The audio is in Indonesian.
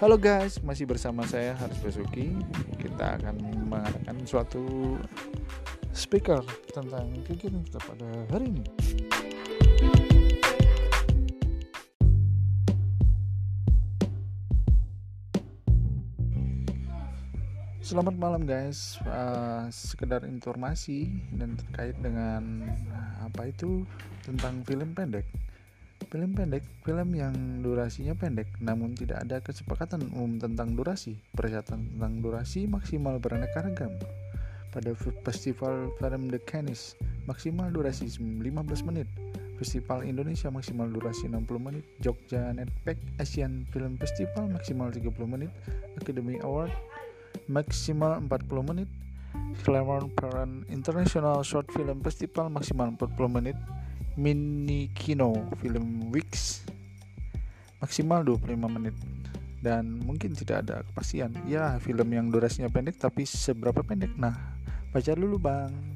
Halo guys, masih bersama saya Haris Basuki. Kita akan mengadakan suatu speaker tentang kegiatan kita pada hari ini. Selamat malam guys. Uh, sekedar informasi dan terkait dengan apa itu tentang film pendek. Film pendek, film yang durasinya pendek, namun tidak ada kesepakatan umum tentang durasi. Persyaratan tentang durasi maksimal beraneka ragam. Pada festival film The Cannes, maksimal durasi 15 menit. Festival Indonesia maksimal durasi 60 menit. Jogja Netpack Asian Film Festival maksimal 30 menit. Academy Award maksimal 40 menit. Claremont Parent International Short Film Festival maksimal 40 menit mini kino film Wix. Maksimal 25 menit. Dan mungkin tidak ada kepastian. Ya film yang durasinya pendek tapi seberapa pendek? Nah baca dulu bang